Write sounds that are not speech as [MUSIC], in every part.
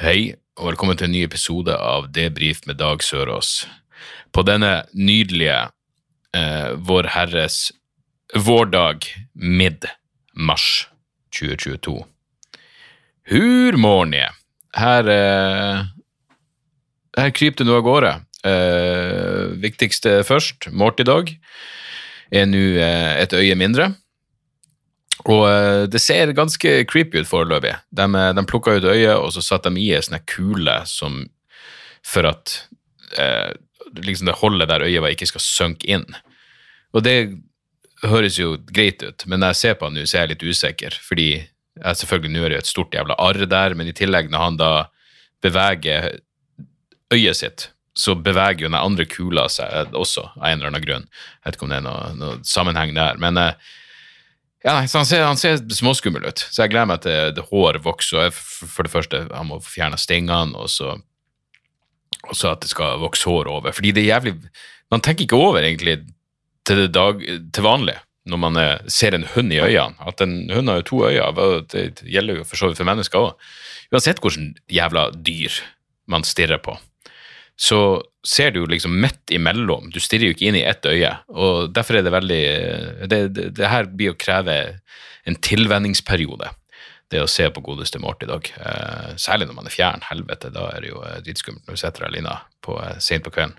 Hei, og velkommen til en ny episode av Debrif med Dag Sørås. På denne nydelige eh, Vår vårdag mid-mars 2022. Hur mornie? Her, eh, her kryper det noe av gårde. Eh, viktigste først, Morty-dag er nå eh, et øye mindre. Og eh, det ser ganske creepy ut foreløpig. De, eh, de plukka ut øyet, og så satte de i en sånn kule som for at eh, liksom det holdet der øyet var, ikke skal synke inn. Og det høres jo greit ut, men når jeg ser på han nå, så er jeg litt usikker. Fordi jeg selvfølgelig nå er det et stort jævla arr der, men i tillegg, når han da beveger øyet sitt, så beveger jo den andre kula seg også, av en eller annen grunn. Jeg vet ikke om det er noe, noe sammenheng der. Men eh, ja, så han ser, han ser småskummel ut, så jeg gleder meg til det hår vokser. jeg- For det første, han må få fjerna stingene, og så, og så at det skal vokse hår over. Fordi det er jævlig Man tenker ikke over, egentlig, til, dag, til vanlig, når man eh, ser en hund i øynene. At en hund har jo to øyne, det gjelder jo for så vidt for mennesker òg. Uansett hvordan jævla dyr man stirrer på så ser du liksom midt imellom. Du stirrer jo ikke inn i ett øye. og Derfor er det veldig Det, det, det her blir å kreve en tilvenningsperiode, det å se på godeste Morty i dag. Eh, særlig når man er fjern. Helvete, da er det jo eh, dritskummelt når du sitter alene på, eh, sent på kvelden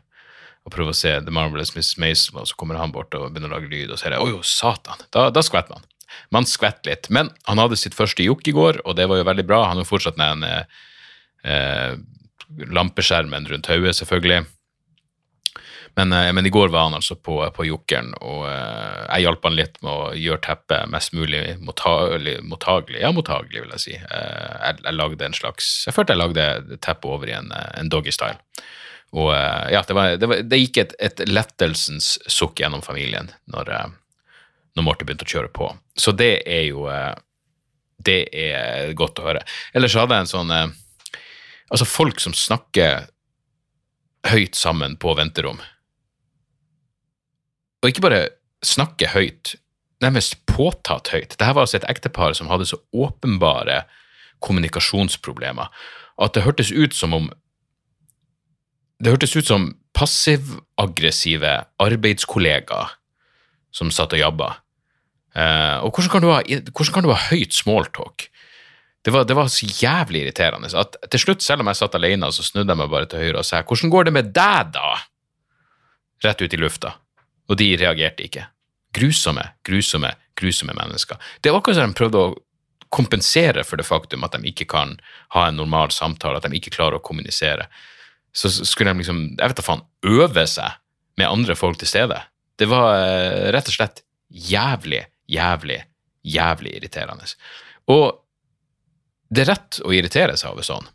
og prøver å se The Marvelous Miss Mason, og så kommer han bort og begynner å lage lyd, og så er det Å jo, satan! Da, da skvetter man. Man skvetter litt. Men han hadde sitt første jokk i går, og det var jo veldig bra. Han har fortsatt med eh, eh, lampeskjermen rundt hodet, selvfølgelig. Men, eh, men i går var han altså på, på Jokeren, og eh, jeg hjalp han litt med å gjøre teppet mest mulig mottagelig, mottagelig. Ja, mottagelig, vil jeg si. Eh, jeg, jeg lagde en slags Jeg følte jeg lagde teppet over i en, en doggy-style. Og ja, det, var, det, var, det gikk et, et lettelsens sukk gjennom familien når, når Morty begynte å kjøre på. Så det er jo Det er godt å høre. Ellers hadde jeg en sånn Altså, folk som snakker høyt sammen på venterom. Og ikke bare snakke høyt, nærmest påtatt høyt. Dette var altså et ektepar som hadde så åpenbare kommunikasjonsproblemer at det hørtes ut som om Det hørtes ut som passiv-aggressive arbeidskollegaer som satt og jabba. Eh, og hvordan kan, ha, hvordan kan du ha høyt smalltalk? Det var, det var så jævlig irriterende at til slutt, selv om jeg satt alene, så snudde jeg meg bare til høyre og sa 'Hvordan går det med deg, da?' Rett ut i lufta. Og de reagerte ikke. Grusomme, grusomme, grusomme mennesker. Det var akkurat som de prøvde å kompensere for det faktum at de ikke kan ha en normal samtale, at de ikke klarer å kommunisere. Så skulle de liksom, jeg vet da faen, øve seg med andre folk til stede. Det var eh, rett og slett jævlig, jævlig, jævlig irriterende. Og det er rett å irritere seg over sånn.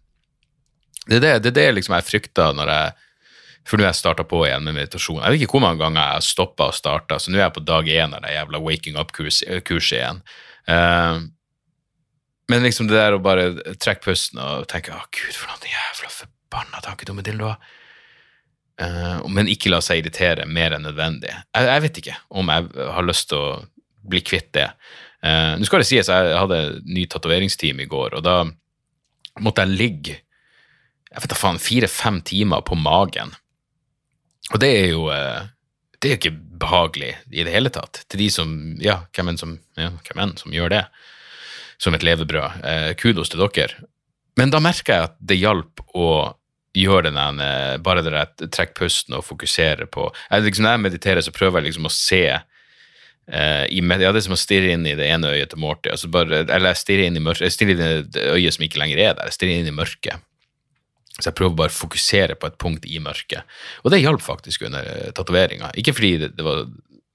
Det er det, det, er det liksom jeg frykter når jeg For nå har jeg starta på igjen med meditasjon. Jeg vet ikke hvor mange ganger jeg har stoppa og starta, så nå er jeg på dag én av det jævla waking up-kurset igjen. Uh, men liksom det der å bare trekke pusten og tenke 'Å, gud, for noen jævla forbanna tankedumme dildoer'. Uh, men ikke la seg irritere mer enn nødvendig. Jeg, jeg vet ikke om jeg har lyst til å bli kvitt det. Eh, Nå skal det sies, jeg hadde ny tatoveringsteam i går, og da måtte jeg ligge jeg vet da faen, fire-fem timer på magen. Og det er jo eh, det er jo ikke behagelig i det hele tatt. Til de som ja, hvem enn som, ja, hvem som gjør det som et levebrød. Eh, kudos til dere. Men da merker jeg at det hjalp å gjøre den bare det der trekke pusten og fokusere på jeg, liksom, Når jeg mediterer, så prøver jeg liksom å se eh, i, ja, Det er som å stirre inn i det ene øyet til Morty. Altså bare, eller jeg stirrer inn i mørket, jeg stirrer inn i det øyet som ikke lenger er der. Jeg stirrer inn i mørket. Så jeg prøver bare å fokusere på et punkt i mørket. Og det hjalp faktisk under uh, tatoveringa. Ikke fordi det, det var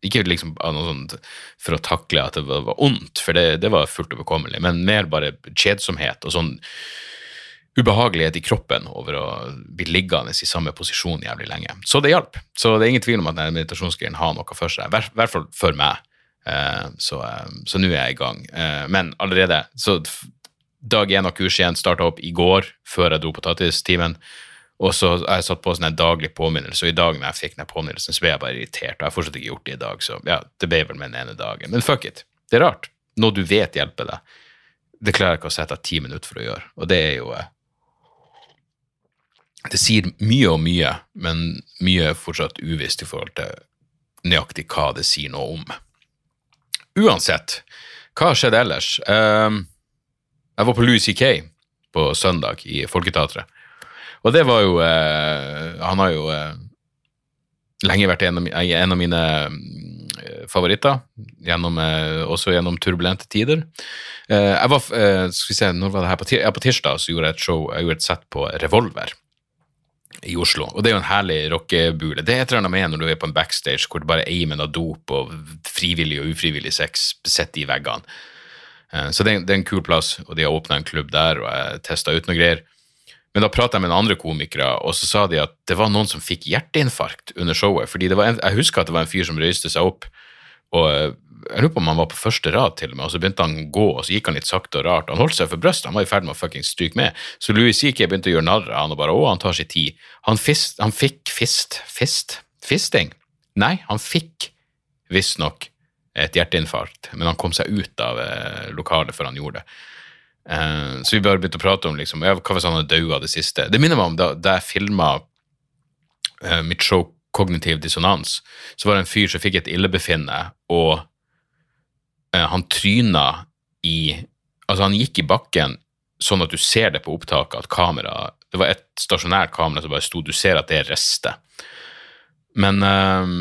ikke liksom noe sånt for å takle at det var, var ondt, for det, det var fullt overkommelig, men mer bare kjedsomhet og sånn ubehagelighet i kroppen over å bli liggende i samme posisjon jævlig lenge. Så det hjalp. Så det er ingen tvil om at denne har noe for seg, i hvert- fall for meg. Eh, så eh, nå er jeg i gang. Eh, men allerede så Dag én av kurs igjen starta opp i går, før jeg dro på tattistimen. Og så har jeg satt på sånn en daglig påminnelse, og i dag når jeg fikk den påminnelsen, så ble jeg bare irritert. Og jeg har fortsatt ikke gjort det i dag, så ja, det ble vel med den ene dagen. Men fuck it. Det er rart. Noe du vet hjelper deg. Det klarer jeg ikke å sette ti minutter for å gjøre. Og det er jo Det sier mye og mye, men mye er fortsatt uvisst i forhold til nøyaktig hva det sier noe om. Uansett, hva har skjedd ellers? Ehm, jeg var på Louis C.K. på søndag i Folketeatret. Og det var jo eh, Han har jo eh, lenge vært en av, mine mm, favoritter, gjennom, eh, også gjennom turbulente tider. Eh, jeg var, eh, skal vi se, når var det her? På tirsdag så gjorde jeg et show, jeg gjorde et sett på Revolver i Oslo. Og det er jo en herlig rockebule. Det er et eller annet med når du er på en backstage hvor det bare er eimen av dop og frivillig og ufrivillig sex sitter i veggene. Eh, Så det er, en kul plass, og de har åpna en klubb der, og jeg testa ut noe greier. Men da prata jeg med noen andre komikere, og så sa de at det var noen som fikk hjerteinfarkt under showet. fordi en, Jeg husker at det var en fyr som røyste seg opp, og eh, jeg lurer på om han var på første rad til og med, og så begynte han å gå, og så gikk han litt sakte og rart. Han holdt seg for brystet, han var i ferd med å fucking stryke med. Så Louis C.K. begynte å gjøre narr av han og bare å, han tar sin tid. Han, fist, han fikk fist, fist, fisting? Nei, han fikk visstnok et hjerteinfarkt, men han kom seg ut av eh, lokalet før han gjorde det. Eh, så vi bare begynte å prate om liksom, ja, hva hvis han hadde daua det siste. Det minner meg om da, da jeg filma eh, mitt show Kognitiv dissonans, så var det en fyr som fikk et illebefinnende, og han tryna i Altså, han gikk i bakken sånn at du ser det på opptaket at kamera Det var et stasjonært kamera som bare sto, du ser at det rister. Men eh,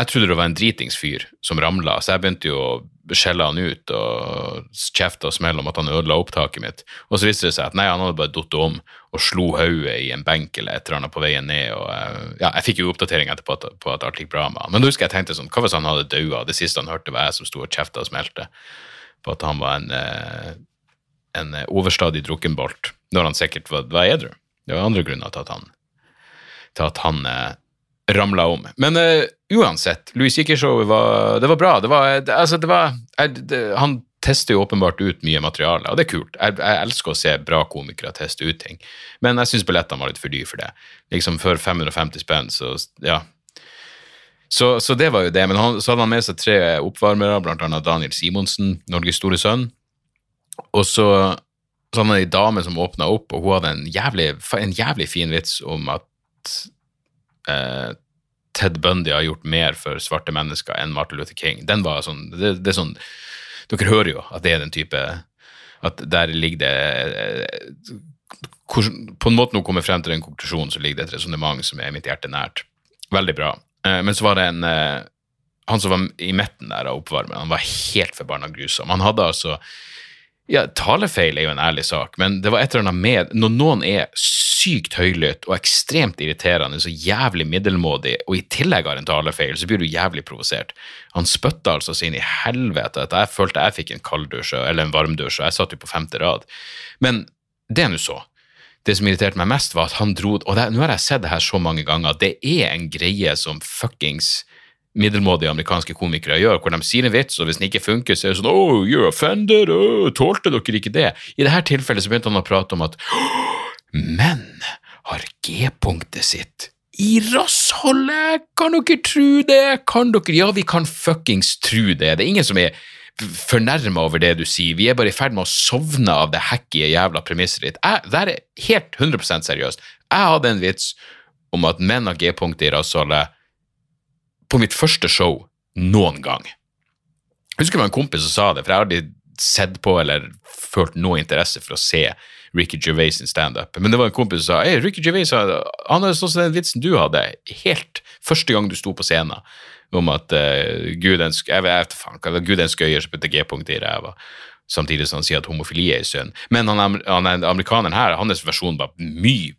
jeg trodde det var en dritings fyr som ramla, så jeg begynte jo å skjelle han ut og kjefte og smelle om at han ødela opptaket mitt. Og så viste det seg at nei, han hadde bare datt om og slo hodet i en benk eller et eller annet på veien ned. og eh, ja, Jeg fikk jo oppdatering etterpå at, på at alt gikk bra med han. Men da husker jeg tenkte sånn, hva hvis han hadde daua? Det siste han hørte, var jeg som sto og kjefta og smelte på at han var en, eh, en overstadig drukkenbolt, når han sikkert var, var edru. Det var andre grunner til at han, til at han eh, ramla om. Men uh, uansett, Louis C.K.-showet var, det var bra. Det var, det, altså, det var, jeg, det, han tester jo åpenbart ut mye materiale, og det er kult. Jeg, jeg elsker å se bra komikere teste ut ting, men jeg syns billettene var litt for dyre for det. Liksom For 550 spenn, så ja. Så, så det var jo det. Men han, så hadde han med seg tre oppvarmere, annet Daniel Simonsen, Norges store sønn. Og så, så hadde han ei dame som åpna opp, og hun hadde en jævlig, en jævlig fin vits om at eh, Ted Bundy har gjort mer for svarte mennesker enn Martin Luther King. Den var sånn, det, det er sånn Dere hører jo at det er den type At der ligger det eh, hvordan- På en måte nå kommer frem til den konklusjonen, så ligger det et resonnement som er mitt hjerte nært. Veldig bra. Eh, men så var det en eh, Han som var i midten der av oppvarmeren, han var helt forbanna grusom. Han hadde altså ja, talefeil er jo en ærlig sak, men det var et eller annet med Når noen er sykt høylytt og ekstremt irriterende, så jævlig middelmådig, og i tillegg har en talefeil, så blir du jævlig provosert. Han spytta altså seg inn i helvete at jeg følte jeg fikk en kalddusj eller en varmdusj, og jeg satt jo på femte rad. Men det nå så. Det som irriterte meg mest, var at han dro Og det, nå har jeg sett det her så mange ganger, det er en greie som fuckings middelmådige amerikanske komikere gjør, hvor de sier en vits, og hvis den ikke funker, så er det sånn Oh, you're offended! Oh, tålte dere ikke det? I dette tilfellet så begynte han å prate om at menn har G-punktet sitt i rassholdet! Kan dere tro det? Kan dere Ja, vi kan fuckings tro det. Det er ingen som er fornærma over det du sier. Vi er bare i ferd med å sovne av det hacky jævla premisset ditt. Jeg, det er helt 100 seriøst. Jeg hadde en vits om at menn har G-punktet i rassholdet på mitt første show noen gang. Jeg husker det var en kompis som sa det, for jeg har aldri sett på eller følt noe interesse for å se Ricky Gervais sin standup. Men det var en kompis som sa hey, Ricky Gervais han hadde sånn som den vitsen du hadde, helt første gang du sto på scenen, om at uh, Gud er en er skøyer som putter G-punktet i ræva. Samtidig som han sier at homofili er synd. Men han, han, er- amerikaneren her, hans versjon var mye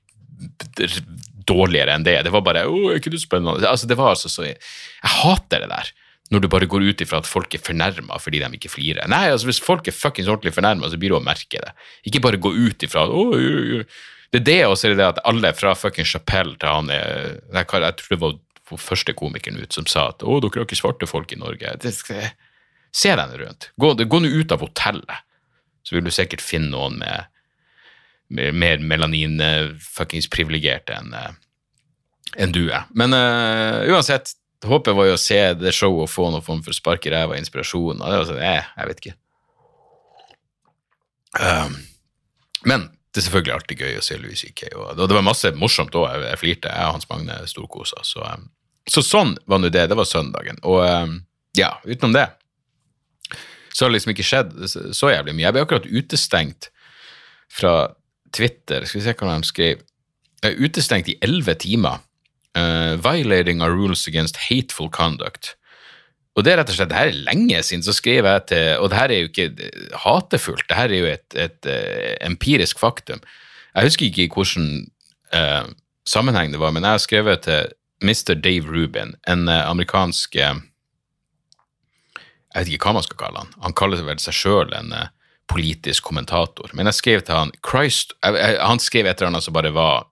dårligere enn det. Det var bare 'Å, er ikke du spennende?' Altså, det var altså så Jeg hater det der. når du bare går ut ifra at folk er fornærma fordi de ikke flirer. Nei, altså hvis folk er fuckings ordentlig fornærma, så blir du å merke det. Ikke bare gå ut ifra «Oi, jo, jo, Det er det, og så er det det at alle fra fucking Chapelle til han er Jeg, jeg tror det var første komikeren ut som sa at å, dere har ikke svarte folk i Norge. Det, det, se deg rundt. Gå, gå nå ut av hotellet, så vil du sikkert finne noen med mer melanin-fuckings privilegerte enn eh, enn du er. Men uh, uansett, håpet var jo å se det showet og få noen form for spark i ræva inspirasjon. Og det var sånn, eh, jeg vet ikke. Um, men det er selvfølgelig alltid gøy å se Louis C.K. Og og det var masse morsomt òg. Jeg, jeg flirte. Jeg og Hans Magne storkosa. Så, um, så sånn var nå det. Det var søndagen. Og um, ja, utenom det så har det liksom ikke skjedd så jævlig mye. Jeg ble akkurat utestengt fra Twitter. Skal vi se hva han skrev. Jeg er utestengt i elleve timer. Uh, violating our rules against hateful conduct. Og det er rett og slett, det her er lenge siden, så skrev jeg til Og det her er jo ikke eh, hatefullt, det her er jo et, et et empirisk faktum. Jeg husker ikke i hvilken uh, sammenheng det var, men jeg har skrevet til Mr. Dave Rubin, en eh, amerikansk eh, Jeg vet ikke hva man skal kalle han. Han kaller vel seg sjøl en eh, politisk kommentator. Men jeg skrev til han Christ, Han skrev et eller annet som bare var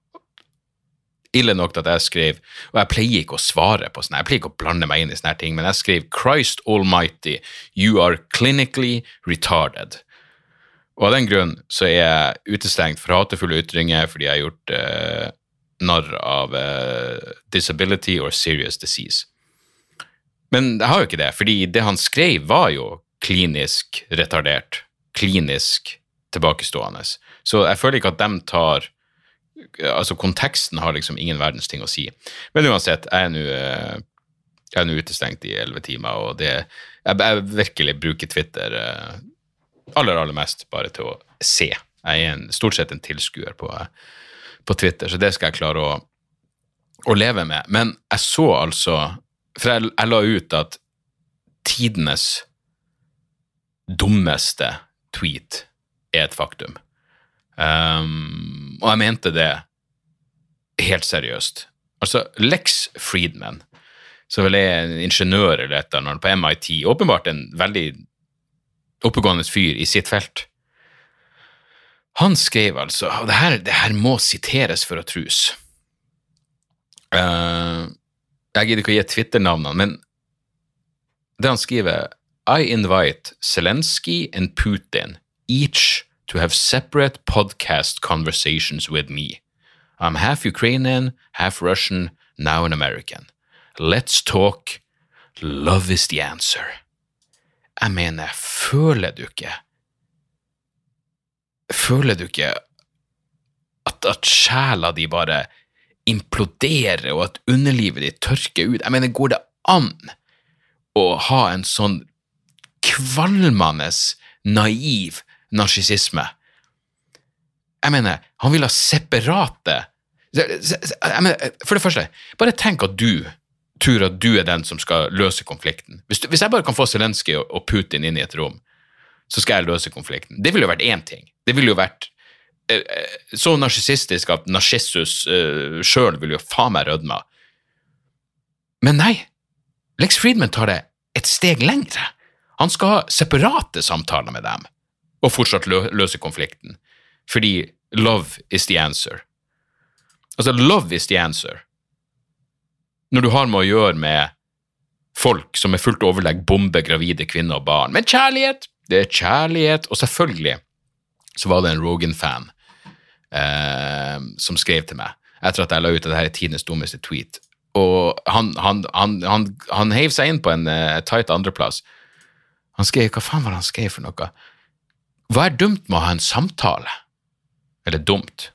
ille nok til at jeg skrev Og jeg pleier ikke å svare på sånn, jeg pleier ikke å blande meg inn i sånne ting, men jeg skrev Christ Almighty, you are clinically retarded. Og av den grunn så er jeg utestengt fra hatefulle ytringer fordi jeg har gjort eh, narr av eh, disability or serious disease. Men jeg har jo ikke det, fordi det han skrev var jo klinisk retardert, klinisk tilbakestående. Så jeg føler ikke at de tar Altså, konteksten har liksom ingen verdens ting å si. Men uansett, jeg er nå eh, utestengt i elleve timer, og det Jeg, jeg virkelig bruker Twitter eh, aller, aller mest bare til å se. Jeg er en, stort sett en tilskuer på, på Twitter, så det skal jeg klare å, å leve med. Men jeg så altså For jeg, jeg la ut at tidenes dummeste tweet er et faktum. Um, og jeg mente det helt seriøst. Altså, Lex Friedman, som vel er en ingeniør eller et eller annet på MIT, åpenbart en veldig oppegående fyr i sitt felt. Han skrev altså, og det her, det her må siteres for å trus. Uh, jeg gidder ikke å gi Twitter-navnene, men det han skriver I invite Zelensky and Putin each to have separate podcast conversations with me. I'm half Ukrainian, half Russian, now an American. Let's talk. Love is the answer. Jeg mener, føler du ikke Føler du ikke at, at sjela di bare imploderer, og at underlivet ditt tørker ut? Jeg mener, går det an å ha en sånn kvalmende naiv narsissisme? Jeg mener, han vil ha separate mener, For det første, bare tenk at du tror at du er den som skal løse konflikten. Hvis, du, hvis jeg bare kan få Zelenskyj og, Putin inn i et rom, så skal jeg løse konflikten. Det ville jo vært én ting. Det ville jo vært eh, eh, så narsissistisk at Narsissus uh, sjøl ville jo faen meg rødma. Men nei, Lex Friedman tar det et steg lengre. Han skal ha separate samtaler med dem, og fortsatt lø løse konflikten. Fordi love is the answer. Altså, love is the answer. Når du har med å gjøre med folk som med fullt overlegg bomber gravide kvinner og barn. Men kjærlighet! Det er kjærlighet. Og selvfølgelig så var det en Rogan-fan eh, som skrev til meg etter at jeg la ut at dette er tidenes dummeste tweet. Og han, han, han, han heiv seg inn på en uh, tight andreplass. Han skrev Hva faen var det han skrev for noe? Hva er dumt med å ha en samtale? Eller dumt?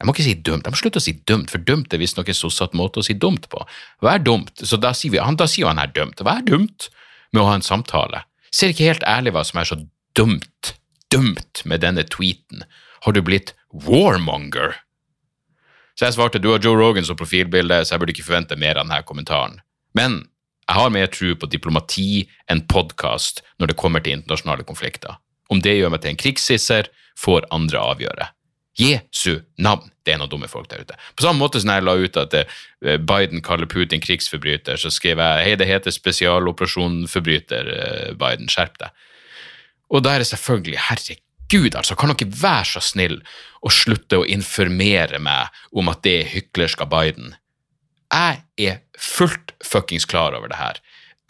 Jeg må ikke si dumt, jeg må slutte å si dumt, for dumt er visstnok en sossatt måte å si dumt på. Hva er dumt? Så da sier, vi, han, da sier han er dumt. Hva er dumt med å ha en samtale? Ser ikke helt ærlig hva som er så dumt, dumt med denne tweeten. Har du blitt warmonger? Så jeg svarte du har Joe Rogan som profilbilde, så jeg burde ikke forvente mer av denne kommentaren. Men jeg har mer tro på diplomati enn podkast når det kommer til internasjonale konflikter. Om det gjør meg til en krigssisser, får andre avgjøre. Jesu navn. Det er noen dumme folk der ute. På samme måte som jeg la ut at eh, Biden kaller Putin krigsforbryter, så skrev jeg hei, det heter spesialoperasjonforbryter, forbryter, Biden, skjerp deg. Og da er det selvfølgelig, herregud, altså, kan dere være så snill å slutte å informere meg om at det er hyklersk av Biden? Jeg er fullt fuckings klar over det her.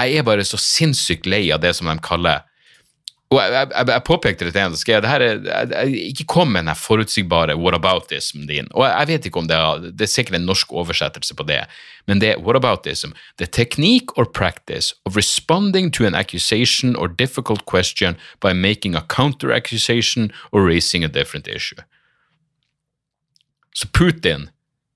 Jeg er bare så sinnssykt lei av det som de kaller og jeg, jeg, jeg påpekte det til en, så skrev det her er, ikke kom med den forutsigbare whataboutism din. Og jeg, vet ikke om det er, det er sikkert en norsk oversettelse på det, men det er whataboutism. The technique or practice of responding to an accusation or difficult question by making a counter-accusation or raising a different issue. Så Putin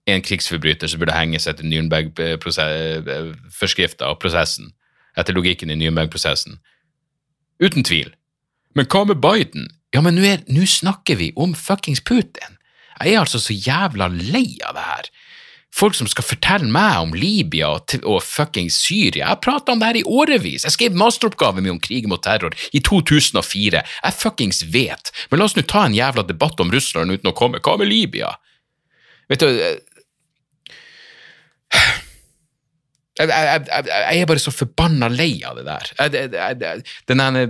en krigsforbryter som burde henges etter Nürnberg-forskrifta og prosessen, etter logikken i Nürnberg-prosessen. Uten tvil. Men hva med Biden? Ja, men nå snakker vi om fuckings Putin. Jeg er altså så jævla lei av det her. Folk som skal fortelle meg om Libya og, og fuckings Syria. Jeg prata om det her i årevis. Jeg skrev masteroppgaven min om krig mot terror i 2004. Jeg fuckings vet. Men la oss nå ta en jævla debatt om Russland uten å komme. Hva med Libya? Vet du jeg, jeg, jeg, jeg, er bare så forbanna lei av det der. Denne,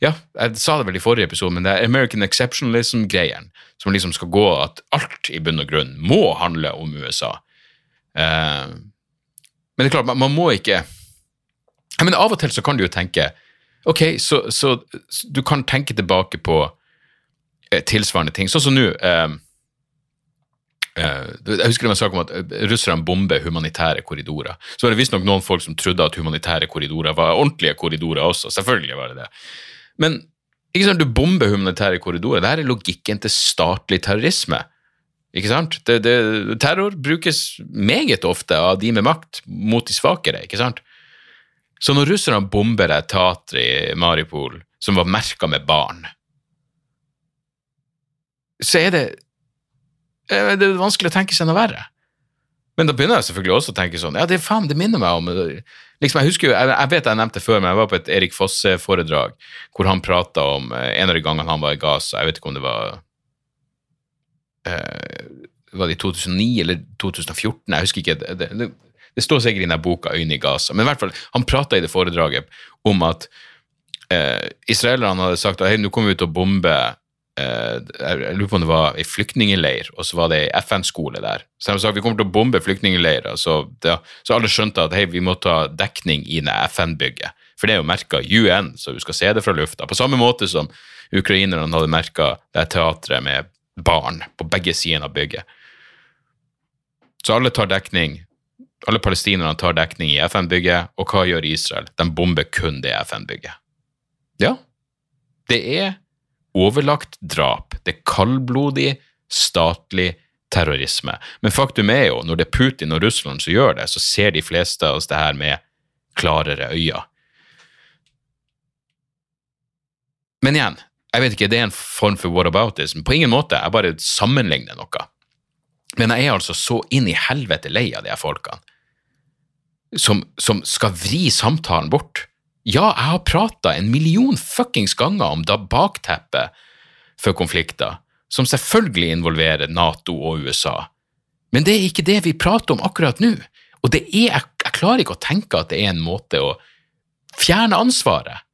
ja, jeg sa det vel i forrige episode, men det er American exceptionalism-greien, som liksom skal gå at alt i bunn og grunn må handle om USA. Uh, men det er klart, man, man, må ikke Men av og til så kan du jo tenke Ok, så, så, så du kan tenke tilbake på eh, tilsvarende ting. Sånn som nå Eh, jeg husker det var sak om at eh, russerne bomber humanitære korridorer. Så var det visstnok noen folk som trodde at humanitære korridorer var ordentlige korridorer også. Selvfølgelig var det det. Men ikke sant, du bomber humanitære korridorer. Dette er logikken til statlig terrorisme. Ikke sant? Det, det, terror brukes meget ofte av de med makt mot de svakere. ikke sant? Så når russerne bomber et teater i Maripol som var merka med barn, så er det Eh, det er vanskelig å tenke seg noe verre. Men da begynner jeg selvfølgelig også å tenke sånn Ja, det er faen, det minner meg om liksom, Jeg husker jo, jeg, jeg vet jeg nevnte før, men jeg var på et Erik Fosse-foredrag hvor han prata om eh, en av de gangene han var i Gaza. Jeg vet ikke om det var eh, Var det i 2009 eller 2014? Jeg husker ikke. Det, det, det står sikkert i den boka 'Øyne i Gaza', men i hvert fall, han prata i det foredraget om at eh, israelerne hadde sagt at hei, nå kommer vi til å bombe Eh, jeg lurer på om det var ei flyktningleir, og så var det ei FN-skole der. Så de sa vi kommer til å bombe flyktningleirer, så, så, alle skjønte at hei, vi må ta dekning i det FN-bygget. For det er jo merka UN, så du skal se det fra lufta. På samme måte som ukrainerne hadde merka det teatret med barn på begge sider av bygget. Så alle tar dekning. Alle palestinerne tar dekning i FN-bygget, og hva gjør Israel? De bomber kun det FN-bygget. Ja, det er overlagt drap. Det er kaldblodig, statlig terrorisme. Men faktum er jo, når det er Putin og Russland som gjør det, så ser de fleste av oss det her med klarere øyne. Men igjen, jeg vet ikke, det er en form for whataboutism. På ingen måte, jeg bare sammenligner noe. Men jeg er altså så inn i helvete lei av de her folkene som, som skal vri samtalen bort ja, jeg har prata en million fuckings ganger om da bakteppet for konflikter, som selvfølgelig involverer Nato og USA. Men det er ikke det vi prater om akkurat nå. Og det er, jeg, jeg klarer ikke å tenke at det er en måte å fjerne ansvaret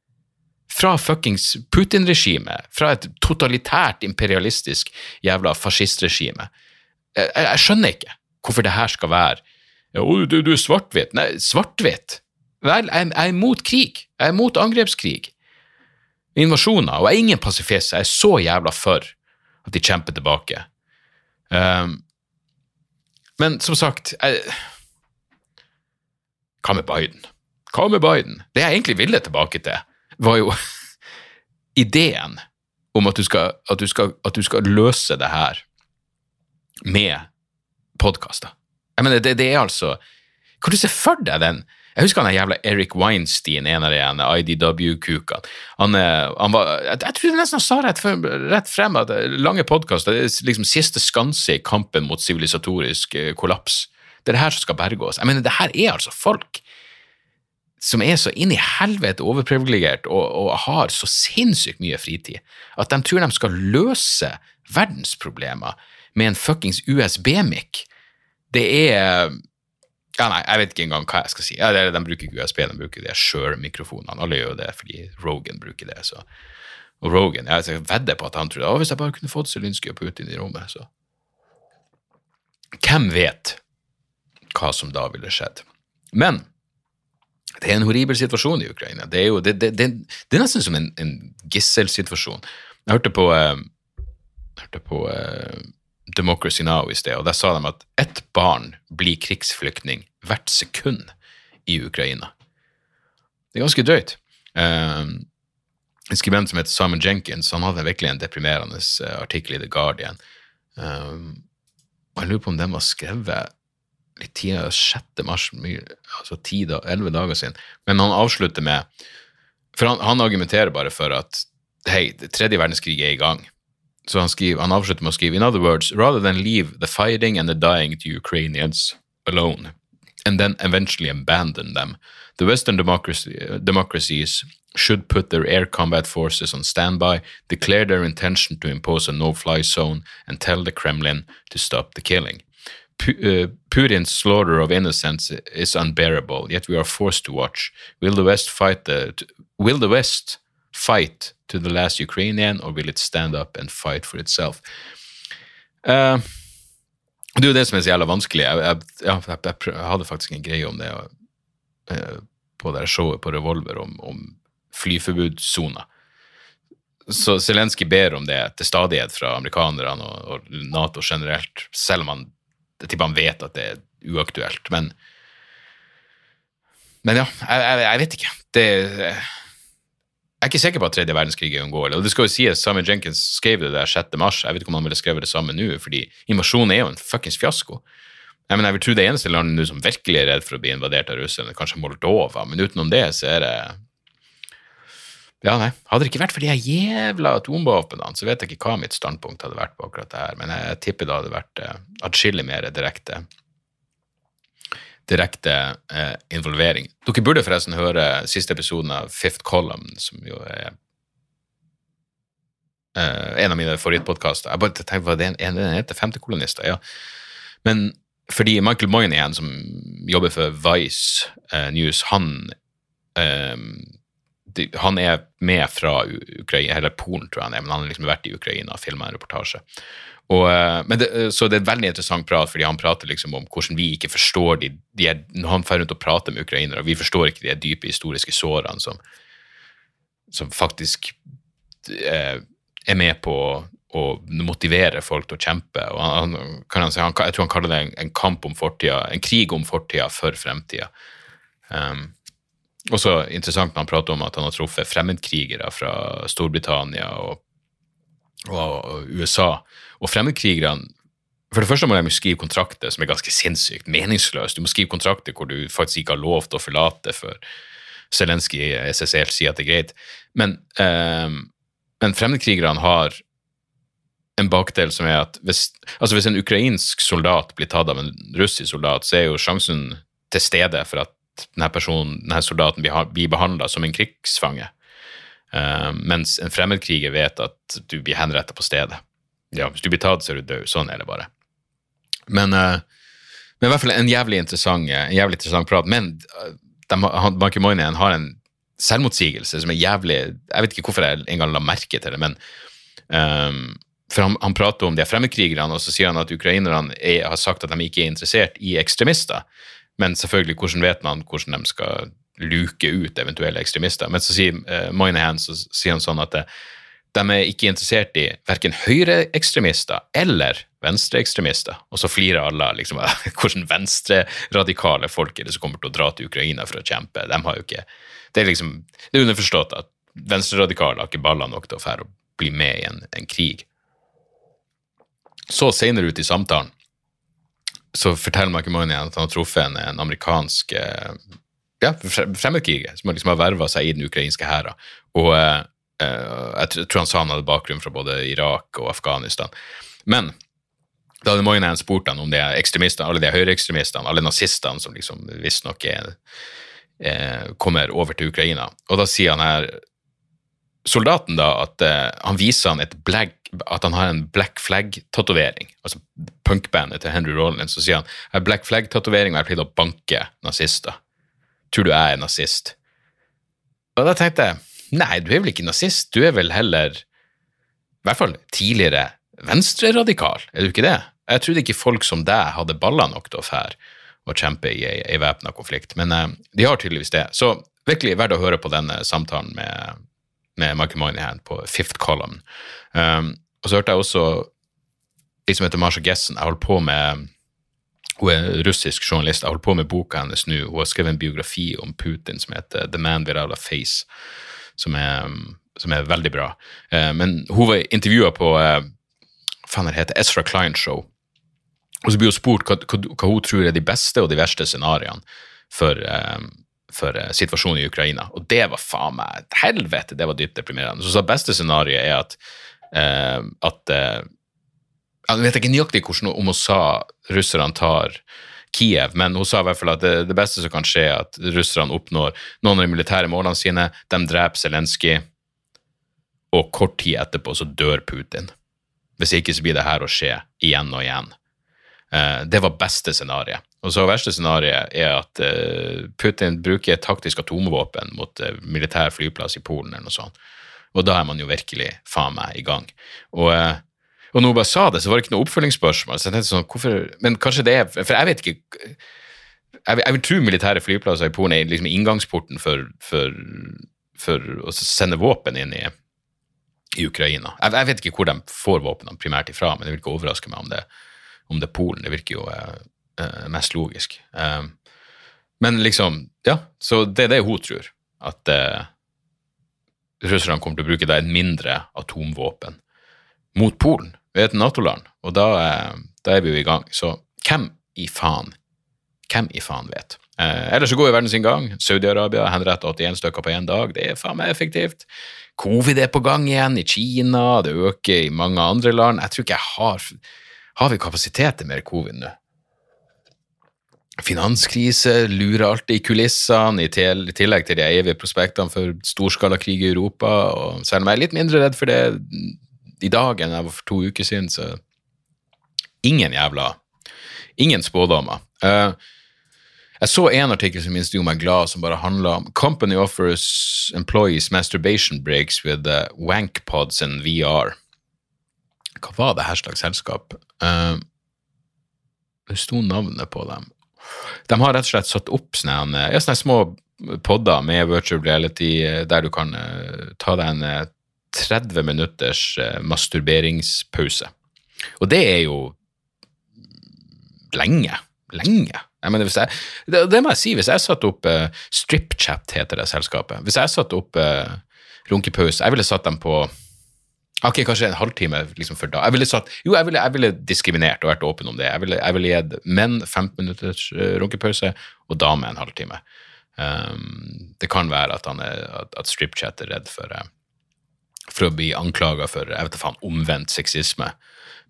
fra fuckings Putin-regimet, fra et totalitært imperialistisk jævla fascistregime. Jeg, jeg, jeg, skjønner ikke hvorfor det her skal være ja, du, du er svart-hvitt. Nei, svart-hvitt Vel, jeg, jeg er imot krig. Jeg er imot angrepskrig. Invasjoner. Og jeg er ingen pasifist. Jeg er så jævla for at de kjemper tilbake. Um, men som sagt jeg, Hva med Biden? Hva med Biden? Det jeg egentlig ville tilbake til, var jo [LAUGHS] ideen om at du skal, at du skal, at du skal løse det her med podkaster. Jeg mener, det, det, er altså Kan du se for deg den jeg husker han jævla Eric Weinstein, en av de IDW-kukene. Han, han, var Jeg, jeg tror nesten han sa rett, rett frem at lange podkaster er liksom siste skanse i kampen mot sivilisatorisk eh, kollaps. Det er det her som skal berge oss. Jeg mener, det her er altså folk som er så inn i helvete overprivilegert og, og, har så sinnssykt mye fritid, at de tror de skal løse verdensproblemer med en fuckings USB-mic. Det er ja, nei, jeg vet ikke engang hva jeg skal si. Ja, det, de bruker ikke USB, de bruker det Shure-mikrofonene. Alle gjør jo det fordi Rogan bruker det. Så. Og Rogan, jeg vedder på at han trodde at hvis jeg bare kunne fått Zelinskyj og Putin i rommet, så Hvem vet hva som da ville skjedd? Men det er en horribel situasjon i Ukraina. Det er jo det, det, det, er nesten som en, en gisselsituasjon. Jeg hørte på, uh, hørte på uh, Democracy Now! i sted, og der sa de at ett barn blir krigsflyktning hvert sekund i Ukraina. Det er ganske drøyt. Uh, en skribent som heter Simon Jenkins han hadde virkelig en deprimerende uh, artikkel i The Guardian. Um, og Jeg lurer på om den var skrevet litt tidligere, 6. mars, altså 10-11 dager siden. Men han avslutter med For han, han argumenterer bare for at hei, tredje verdenskrig er i gang. Så han, skriver, han avslutter med å skrive In other words, rather than leave the fighting and the dying to Ukrainians alone, and then eventually abandon them, the Western democracy, democracies should put their air combat forces on standby, declare their intention to impose a no-fly zone, and tell the Kremlin to stop the killing. Uh, Putin's slaughter of innocents is unbearable, yet we are forced to watch. Will the West fight the, will the West fight to the last Ukrainian, or will it stand up and fight for itself? Uh, det er jo det som er så jævla vanskelig. Jeg, jeg, jeg, jeg hadde faktisk en greie om det uh, på det showet på Revolver om, om flyforbudssoner. Så Zelenskyj ber om det til stadighet fra amerikanerne og, og, Nato generelt, selv om han, jeg tipper han vet at det er uaktuelt. Men, men ja, jeg, vet ikke. Det jeg er ikke sikker på at tredje verdenskrig er uunngåelig. Og det skal jo sies, Simon Jenkins skrev det der 6. mars. Jeg vet ikke om han ville skrevet det samme nå, fordi invasjonen er jo en fuckings fiasko. Jeg, mener, jeg vil tro det eneste landet nå som virkelig er redd for å bli invadert av russerne, er kanskje Moldova, men utenom det så er det Ja, nei. Hadde det ikke vært for de jævla atomvåpnene, så vet jeg ikke hva mitt standpunkt hadde vært på akkurat det her, men jeg tipper det hadde vært uh, atskillig mer direkte direkte eh, involvering. Dere burde forresten høre siste episoden av Fifth Column, som jo er eh, en av mine favorittpodkaster. Jeg bare tenkte, hva det en, en heter Femtekolonister, ja. Men fordi Michael Moynihan, som jobber for Vice eh, News, han eh, de, han er med fra Ukraina, eller Polen, tror jeg han er, men han har liksom vært i Ukraina og filma en reportasje. Og, eh, det, eh, så det er veldig interessant prat, fordi han prater liksom om hvordan vi ikke forstår de, de er, Når han drar rundt og prater med ukrainere, vi forstår ikke de dype historiske sårene som, som faktisk eh, er med på å motivere folk til å kjempe. og han, han han, Jeg tror han kaller det en, en, kamp om fortida, en krig om fortida for fremtida. Um, også interessant når han prater om at han har truffet fremmedkrigere fra Storbritannia og, og, USA og fremmedkrigerne For det første må de skrive kontrakter som er ganske sinnssykt meningsløst. Du må skrive kontrakter hvor du faktisk ikke har lov til å forlate før Zelenskyj SSL sier at det er greit. Men, eh, men fremmedkrigerne har en bakdel som er at hvis, altså hvis en ukrainsk soldat blir tatt av en russisk soldat, så er jo sjansen til stede for at denne, personen, denne soldaten blir behandla som en krigsfange. Uh, mens en fremmedkriger vet at du blir henrettet på stedet ja, hvis du blir tatt, så er du død. Sånn er det bare. Men, uh, men i hvert fall en jævlig interessant, en jævlig interessant prat. Men de, han, har en selvmotsigelse som er jævlig Jeg vet ikke hvorfor jeg engang la merke til det, men um, for han, han, prater om de fremmedkrigerne, og så sier han at ukrainerne er, har sagt at de ikke er interessert i ekstremister. Men selvfølgelig, hvordan vet man hvordan de skal luke ut eventuelle ekstremister? Men så sier uh, Moynihan så sier han sånn at det, de er ikke interessert i verken høyreekstremister eller venstreekstremister. Og så flirer alle liksom, [LAUGHS] hvordan venstreradikale folk er det som kommer til å dra til Ukraina for å kjempe. De har jo ikke, Det er liksom, det er underforstått at venstreradikale har ikke baller nok til å fære og bli med i en, en krig. Så senere ut i samtalen så forteller Makimonian at han har truffet en, en amerikansk eh, ja, fremmedkriger som liksom har verva seg i den ukrainske hæren. Og eh, Eh, jeg tror han sa han hadde bakgrunn fra både Irak og Afghanistan. Men da hadde Moynihan spurt han om de ekstremistene, alle de høyreekstremistene, alle nazistene som liksom visstnok eh, kommer over til Ukraina. Og da sier han her soldaten da at eh, han viser han et black, at han har en Black Flag-tatovering. Altså punkbandet til Henry Rollins. Så sier han jeg har Black Flag-tatovering og jeg har pleid å banke nazister. Tror du jeg er nazist? Og da tenkte jeg nei, du er vel ikke nazist, du er vel heller i hvert fall tidligere venstreradikal, er du ikke det? Jeg trodde ikke folk som deg hadde baller nok til å fære og kjempe i ei, væpna konflikt, men eh, de har tydeligvis det. Så virkelig verdt å høre på denne samtalen med, med Michael Moynihan på Fifth Column. Um, og så hørte jeg også de som heter Marsha Gessen. Jeg holdt på med hun er russisk journalist. Jeg holder på med boka hennes nå. Hun har skrevet en biografi om Putin som heter The Man Without a Face, som er, som er veldig bra. Eh, men hun var intervjua på eh, faen det heter Ezra Klein Show. Og så blir hun spurt hva, hva, hun tror er de beste og de verste scenarioene for, eh, for situasjonen i Ukraina. Og det var faen meg Helvete, det var dypt deprimerende. Så sa beste scenarioet er at, at Jeg vet ikke nøyaktig hvordan om hun sa russerne tar Kiev, men hun sa i hvert fall at det, det, beste som kan skje, er at russerne oppnår noen av de militære målene sine, de dreper Zelenskyj, og kort tid etterpå så dør Putin. Hvis ikke så blir det her å skje igjen og igjen. Uh, det var beste scenarioet. Og så verste scenarioet er at uh, Putin bruker et taktisk atomvåpen mot uh, militær flyplass i Polen eller noe sånt. Og da er man jo virkelig faen meg i gang. Og, og når hun bare sa det, så var det ikke noe oppfølgingsspørsmål. Så jeg tenkte sånn, hvorfor, Men kanskje det er For jeg vet ikke Jeg, jeg vil tro militære flyplasser i Polen er liksom inngangsporten for, for, for å sende våpen inn i i Ukraina. Jeg, jeg, vet ikke hvor de får våpnene primært ifra, men det vil ikke overraske meg om det, om det er Polen. Det virker jo eh, eh, mest logisk. Um, men liksom, ja, så det er det hun tror. At eh, russerne kommer til å bruke da et mindre atomvåpen mot Polen. Vi er et Nato-land, og da, eh, da, er vi jo i gang. Så hvem i faen, hvem i faen vet? Eh, ellers så går jo verden sin gang. Saudi-Arabia henretter 81 stykker på én dag. Det er faen meg effektivt. Covid er på gang igjen i Kina, det øker i mange andre land. Jeg tror ikke jeg har Har vi kapasitet til mer covid nå? Finanskrise lurer alltid i kulissene, i tillegg til de evige prospektene for storskalakrig i Europa. og Selv om jeg er litt mindre redd for det i dag enn jeg var for to uker siden, så ingen jævla Ingen spådommer. Uh, jeg så en artikkel som minst gjorde meg glad, som bare handla om Company offers employees masturbation breaks with uh, wank pods and VR. Hva var det her slags selskap? Uh, det sto navnet på dem. De har rett og slett satt opp sånne, ja, sånne små podder med virtual reality der du kan uh, ta deg en 30 uh, minutters masturberingspause. Og det er jo lenge. Lenge. Mener, jeg, det, det, må jeg si. Hvis jeg satte opp uh, StripChat, heter det selskapet Hvis jeg satte opp uh, runkepause Jeg ville satt dem på Ok, kanskje en halvtime liksom før da. Jeg ville satt, jo, jeg ville, jeg ville, diskriminert og vært åpen om det. Jeg ville, jeg ville gitt menn 15 minutters runkepause og damer en halvtime. Um, det kan være at, er, at, at StripChat er redd for, uh, for å bli anklaga for jeg vet ikke faen, omvendt sexisme.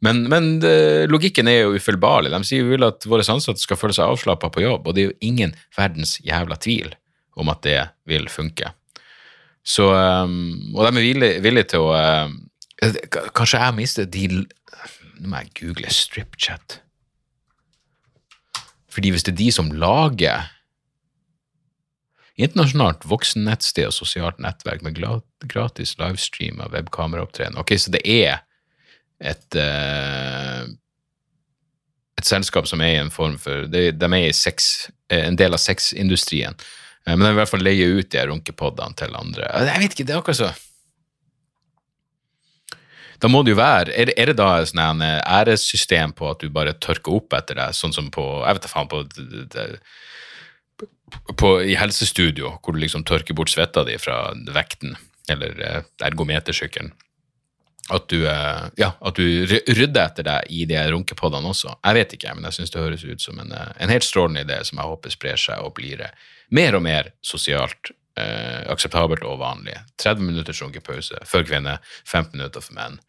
Men, men det, logikken er jo ufeilbarlig. De sier jo vil at våre ansatte skal føle seg avslappa på jobb, og det er jo ingen verdens jævla tvil om at det vil funke. Så, um, og de er villige, villige til å uh, Kanskje jeg mister de Nå må jeg google StripChat. Fordi hvis det er de som lager Internasjonalt voksennettsted og sosialt nettverk med gratis livestream av webkameraopptreden. Ok, så det er et uh, et selskap som er i en form for De, de er sex, eh, en del av sexindustrien. Uh, men de vil i hvert fall leie ut de runkepodene til andre. Jeg vet ikke, det er akkurat så Da må det jo være Er, er det da et sånn æressystem på at du bare tørker opp etter deg, sånn som på Jeg vet da faen, på, på, i helsestudio, hvor du liksom tørker bort svetta di fra vekten, eller ergometersykkelen at du, eh, ja, at du rydder etter deg i de runkepoddene også. Jeg vet ikke, men jeg syns det høres ut som en, eh, en, helt strålende idé som jeg håper sprer seg og blir eh, mer og mer sosialt eh, akseptabelt og vanlig. 30 minutters runkepause for kvinner, 15 minutter for menn,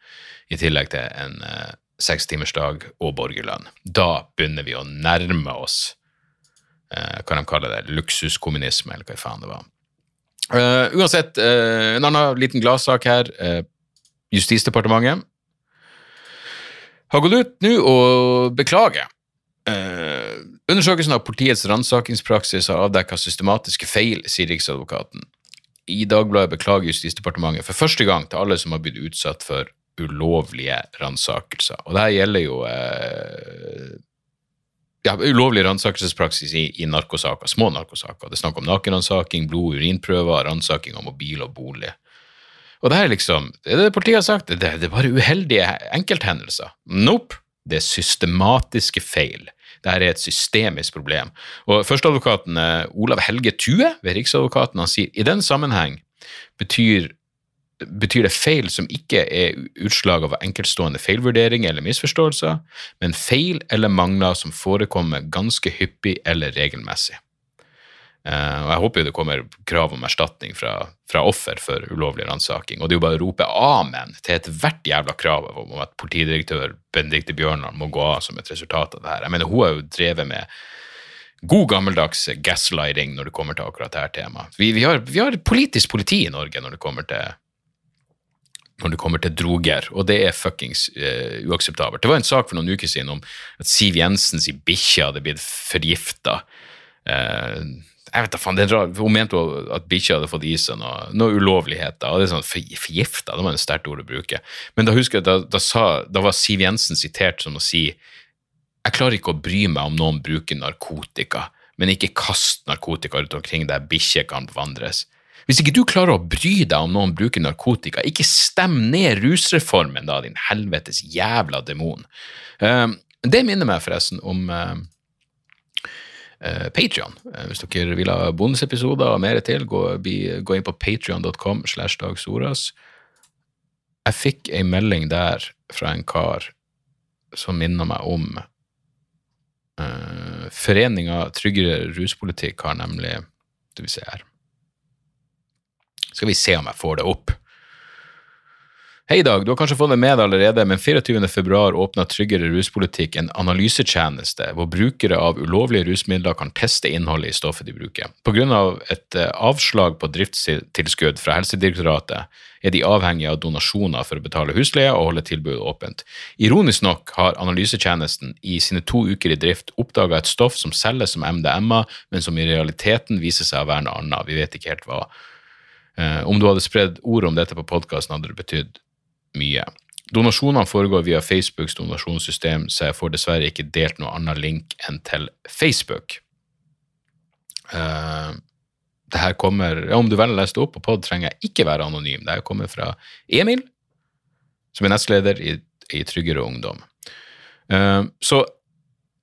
i tillegg til en eh, sekstimersdag og borgerlønn. Da begynner vi å nærme oss eh, hva de kaller det, luksuskommunisme, eller hva faen det var. Uh, uansett, uh, en annen liten gladsak her. Uh, Justisdepartementet har gått ut nå og beklager. Undersøkelsen av politiets ransakingspraksis har avdekka systematiske feil, sier Riksadvokaten. I Dagbladet beklager Justisdepartementet for første gang til alle som har blitt utsatt for ulovlige ransakelser. Og det her gjelder jo ja, ulovlig ransakelsespraksis i, i narkosaker, små narkosaker. Det er snakk om nakenransaking, blod- og urinprøver, ransaking av mobil og bolig. Og det her er liksom, det er det politiet har sagt, det, det er bare uheldige enkelthendelser. Nope, det er systematiske feil. Dette er et systemisk problem. Og Førsteadvokaten eh, Olav Helge Tue ved Riksadvokaten han sier i den sammenheng betyr, betyr det feil som ikke er utslag av enkeltstående feilvurderinger eller misforståelser, men feil eller mangler som forekommer ganske hyppig eller regelmessig. Uh, og Jeg håper jo det kommer krav om erstatning fra, fra offer for ulovlig ransaking. Og det er jo bare å rope amen til ethvert jævla krav om at politidirektør Benedicte Bjørnland må gå av som et resultat av det her. Jeg mener, Hun har jo drevet med god gammeldags gaslighting når det kommer til akkurat dette temaet. Vi, vi, vi har politisk politi i Norge når det kommer til når det kommer til droger, og det er fuckings uh, uakseptabelt. Det var en sak for noen uker siden om at Siv Jensens bikkje hadde blitt forgifta. Uh, jeg vet da faen, Hun mente at bikkja hadde fått i seg noe, noe ulovligheter. og det er sånn Forgifta, det var et sterkt ord å bruke. Men da husker jeg, da, da, sa, da var Siv Jensen sitert som å si jeg klarer ikke å bry meg om noen bruker narkotika, men ikke kast narkotika rundt omkring der bikkjer kan vandres. Hvis ikke du klarer å bry deg om noen bruker narkotika, ikke stem ned rusreformen, da, din helvetes jævla demon. Uh, det minner meg forresten om uh, uh, Patrion. Uh, hvis dere vil ha bonusepisoder og mer til, gå, gå inn på patrion.com slash dagsoras. Jeg fikk ei melding der fra en kar som minner meg om uh, Foreninga Tryggere ruspolitikk har nemlig Skal vi se her Skal vi se om jeg får det opp. Hei, Dag. Du har kanskje fått det med deg allerede, men 24.2 åpna Tryggere ruspolitikk en analysetjeneste hvor brukere av ulovlige rusmidler kan teste innholdet i stoffet de bruker. Pga. et eh, avslag på driftstilskudd fra Helsedirektoratet er de avhengige av donasjoner for å betale husleie og holde tilbudet åpent. Ironisk nok har analysetjenesten i sine to uker i drift oppdaga et stoff som selges som MDMA, men som i realiteten viser seg å være noe annet. Vi vet ikke helt hva. Eh, om du hadde spredd ord om dette på podkasten, hadde det betydd mye. Donasjonene foregår via Facebooks donasjonssystem, så jeg får dessverre ikke delt noe annet link enn til Facebook. Uh, det her kommer, ja, Om du velger å lese det opp på pod, trenger jeg ikke være anonym. Det her kommer fra Emil, som er nestleder i, i Tryggere Ungdom. Uh, så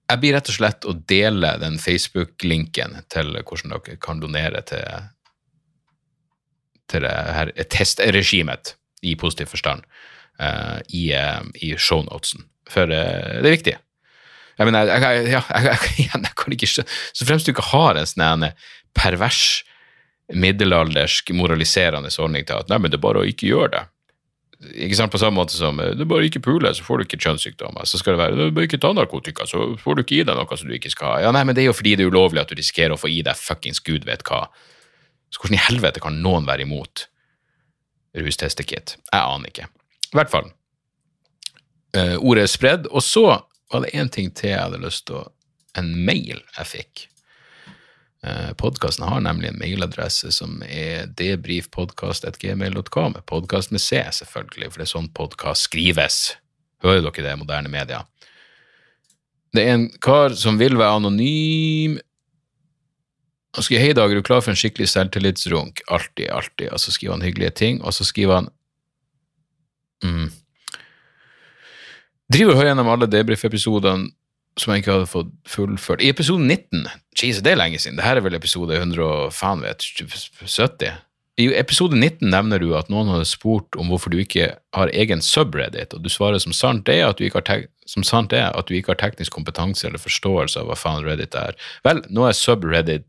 jeg blir rett og slett å dele den Facebook-linken til hvordan dere kan donere til, til det her testregimet i positiv forstand uh, i, uh, i shownotesen. For uh, det er viktig. Jeg mener, jeg, jeg, ja, jeg, jeg, [LAUGHS] kan ikke Så fremst du ikke har en sånn pervers, middelaldersk, moraliserende holdning til at nei, men det er bare å ikke gjøre det. Ikke sant, På samme måte som er bare ikke puler, så får du ikke kjønnssykdommer. Så skal det være du bør ikke ta narkotika, så får du ikke i deg noe som du ikke skal ha. Ja, nei, men Det er jo fordi det er ulovlig at du risikerer å få i deg fuckings gud vet hva. Så hvordan i helvete kan noen være imot rustestekit. Jeg aner ikke. I hvert fall. Uh, ordet er spredd. Og så var det én ting til jeg hadde lyst til å En mail jeg fikk. Uh, Podkasten har nemlig en mailadresse som er debrifpodkast.gmail.com. Podkast med C, selvfølgelig, for det er sånn podkast skrives. Hører dere det, moderne media? Det er en kar som vil være anonym, han skriver 'Hei, Dag, er du klar for en skikkelig selvtillitsrunk?' Alltid, alltid. Og så skriver han hyggelige ting, og så skriver han mm, Driver og hører gjennom alle debrief-episodene som jeg ikke hadde fått fullført. I episode 19 Jesus, det er lenge siden. Dette er vel episode 100 faen vet, 70. I episode 19 nevner du at noen hadde spurt om hvorfor du ikke har egen subreddit, og du svarer som sant er at du ikke har, er du ikke har teknisk kompetanse eller forståelse av hva faen Reddit er. Vel, nå er subreddit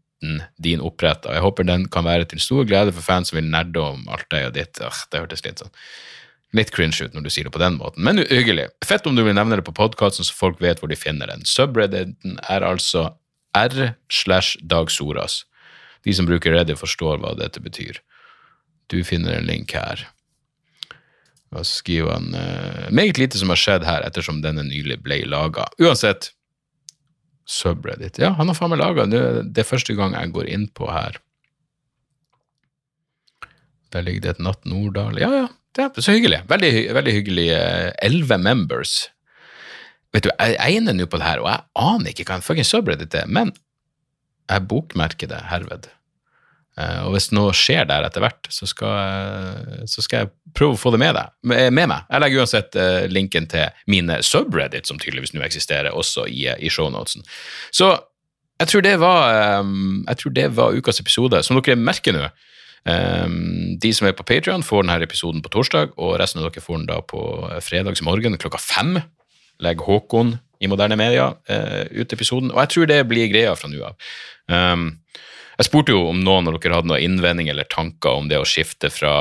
din oppretta. Jeg håper den kan være til stor glede for fans som vil nerde om alt det og ditt. Øh, det hørtes litt sånn litt cringe ut når du sier det på den måten, men hyggelig. Fett om du vil nevne det på podkasten, så folk vet hvor de finner den. Subredditen er altså r slash Dag Soras. De som bruker Reddit, forstår hva dette betyr. Du finner en link her. Så skriver han uh, meget lite som har skjedd her, ettersom denne nylig ble laga. Uansett, subreddit. Ja, han har faen meg laga det er første gang jeg går inn på her. Der ligger det et Natt Nordahl. Ja, ja, det er så hyggelig. Veldig, veldig hyggelig. Elleve members. Vet du, jeg egner nå på det her, og jeg aner ikke hva en fucking subreddit er, men jeg bokmerker det herved. Eh, og hvis noe skjer der etter hvert, så skal, så skal jeg prøve å få det med, deg, med meg. Jeg legger uansett eh, linken til mine subreddit, som tydeligvis nå eksisterer, også i, i shownotesen. Så jeg tror, var, eh, jeg tror det var ukas episode. Som dere merker nå, de som er på Patrion, får denne episoden på torsdag, og resten av dere får den da på fredagsmorgen klokka fem. Legger Håkon i moderne media ut episoden, og jeg tror det blir greia fra nå av. Jeg spurte jo om noen av dere hadde noen innvendinger eller tanker om det å skifte fra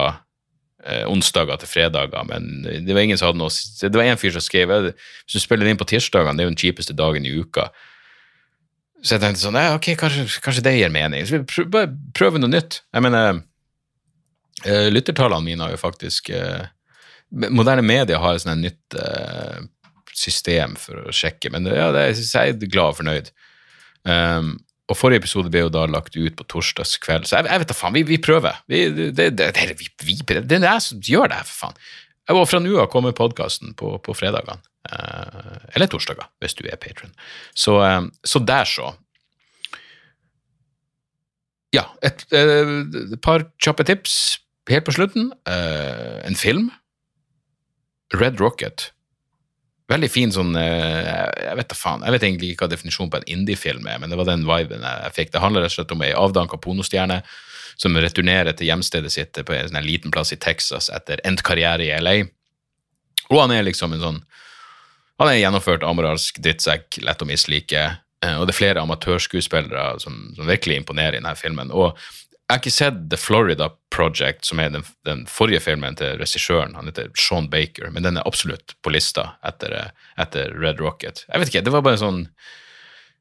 eh, onsdager til fredager, men det var ingen som hadde noe Det var en fyr som skrev hvis du spiller inn på tirsdagene, det er jo den kjipeste dagen i uka. Så jeg tenkte sånn, ja, ok, kanskje, kanskje det gir mening. Så vi bare prøver noe nytt. Jeg mener, uh, lyttertallene mine har jo faktisk uh, Moderne media har et sånt nytt uh, system for å sjekke, men ja, det, jeg er glad og fornøyd. Um, og forrige episode ble jo da lagt ut på torsdagskveld, så jeg, jeg vet da faen, vi, vi prøver. Vi, det, det, det, vi, det er jeg som gjør det her, for faen. Og fra nå av kommer podkasten på, på fredagene. Eh, eller torsdager, hvis du er patron. Så, eh, så, der, så. Ja, et, eh, par kjappe tips helt på slutten. Eh, en film. Red Rocket Veldig fin sånn eh, Jeg vet da faen, jeg vet egentlig ikke hva definisjonen på en indie-film er, men det var den viben jeg fikk. Det handler rett og slett om ei avdanka pornostjerne som returnerer til hjemstedet sitt på en sånn liten plass i Texas etter endt karriere i LA. Og han er liksom en sånn Han er gjennomført amoralsk drittsekk, lett å mislike, eh, og det er flere amatørskuespillere som, som virkelig imponerer i denne filmen. Og jeg har ikke sett The Florida Project, som er den, den forrige filmen til regissøren. Han heter Sean Baker, men den er absolutt på lista etter, etter Red Rocket. Jeg vet ikke, det var bare sånn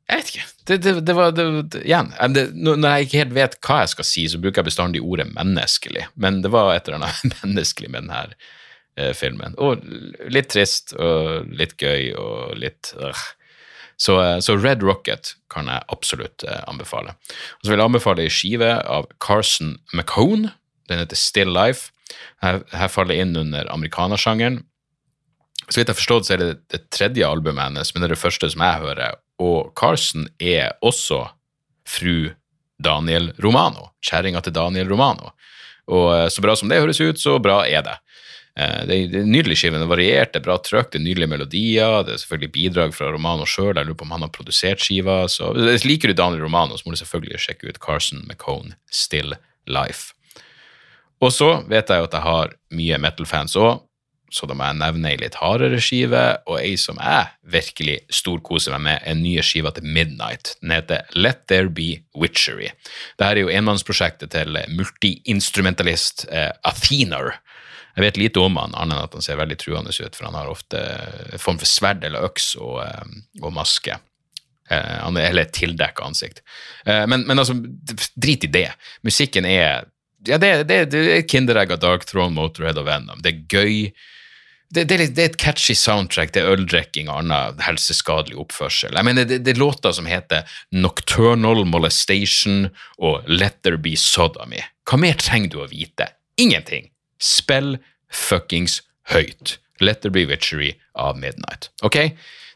Jeg vet ikke. Det, det, det var Igjen, når jeg ikke helt vet hva jeg skal si, så bruker jeg bestandig ordet menneskelig, men det var et eller annet [LAUGHS] menneskelig med denne eh, filmen. Og litt trist, og litt gøy, og litt øh. Så, eh, så, Red Rocket kan jeg absolutt eh, anbefale. Og så vil jeg anbefale ei skive av Carson McCone. Den heter Still Life. Her, her faller inn under amerikanersjangeren. Så vidt jeg har forstått, så er det det tredje albumet hennes, men det er det første som jeg hører. Og Carson er også fru Daniel Romano. Kjerringa til Daniel Romano. Og eh, så bra som det høres ut, så bra er det. Eh, det er nydelig skive. Den varierte, bra trøkk, det er nydelige melodier. Det er selvfølgelig bidrag fra Romano sjøl. Jeg lurer på om han har produsert skiva. Så liker du Daniel Romano, så må du selvfølgelig sjekke ut Carson McCone, Still Life. Og så vet jeg jo at jeg har mye metal-fans òg, så da må jeg nevne ei litt hardere skive, og ei som jeg virkelig storkoser meg med, er nye skiva til Midnight. Den heter Let There Be Witchery. Dette er jo enmannsprosjektet til multiinstrumentalist eh, Athenar jeg vet lite om han, annet enn at han ser veldig truende ut, for han har ofte en form for sverd eller øks og, eh, og maske. Eh, han er hele tildekka ansikt. Eh, men, men, altså, drit i det. Musikken er ja, det, det, det er Kinderegg av Dark Throne, Motorhead og Venom. Det er gøy. Det, det, det, er et catchy soundtrack, det er øldrikking og annen helseskadelig oppførsel. Jeg mener, det, det, er låter som heter Nocturnal Molestation og Let There Be Sodomy. Hva mer trenger du å vite? Ingenting. Spill fuckings høyt. Let there be witchery av Midnight. Ok?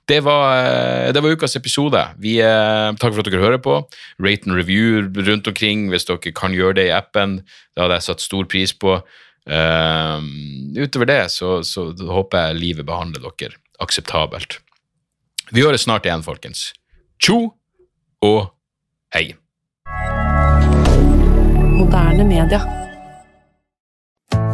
Det var, eh, det var, ukas episode. Vi, eh, takk for at dere hører på. Rate and review rundt omkring hvis dere kan gjøre det i appen. Det hadde jeg satt stor pris på. Uh, utover det så, så, håper jeg livet behandler dere akseptabelt. Vi høres snart igjen, folkens. Tjo og hei. Moderne media.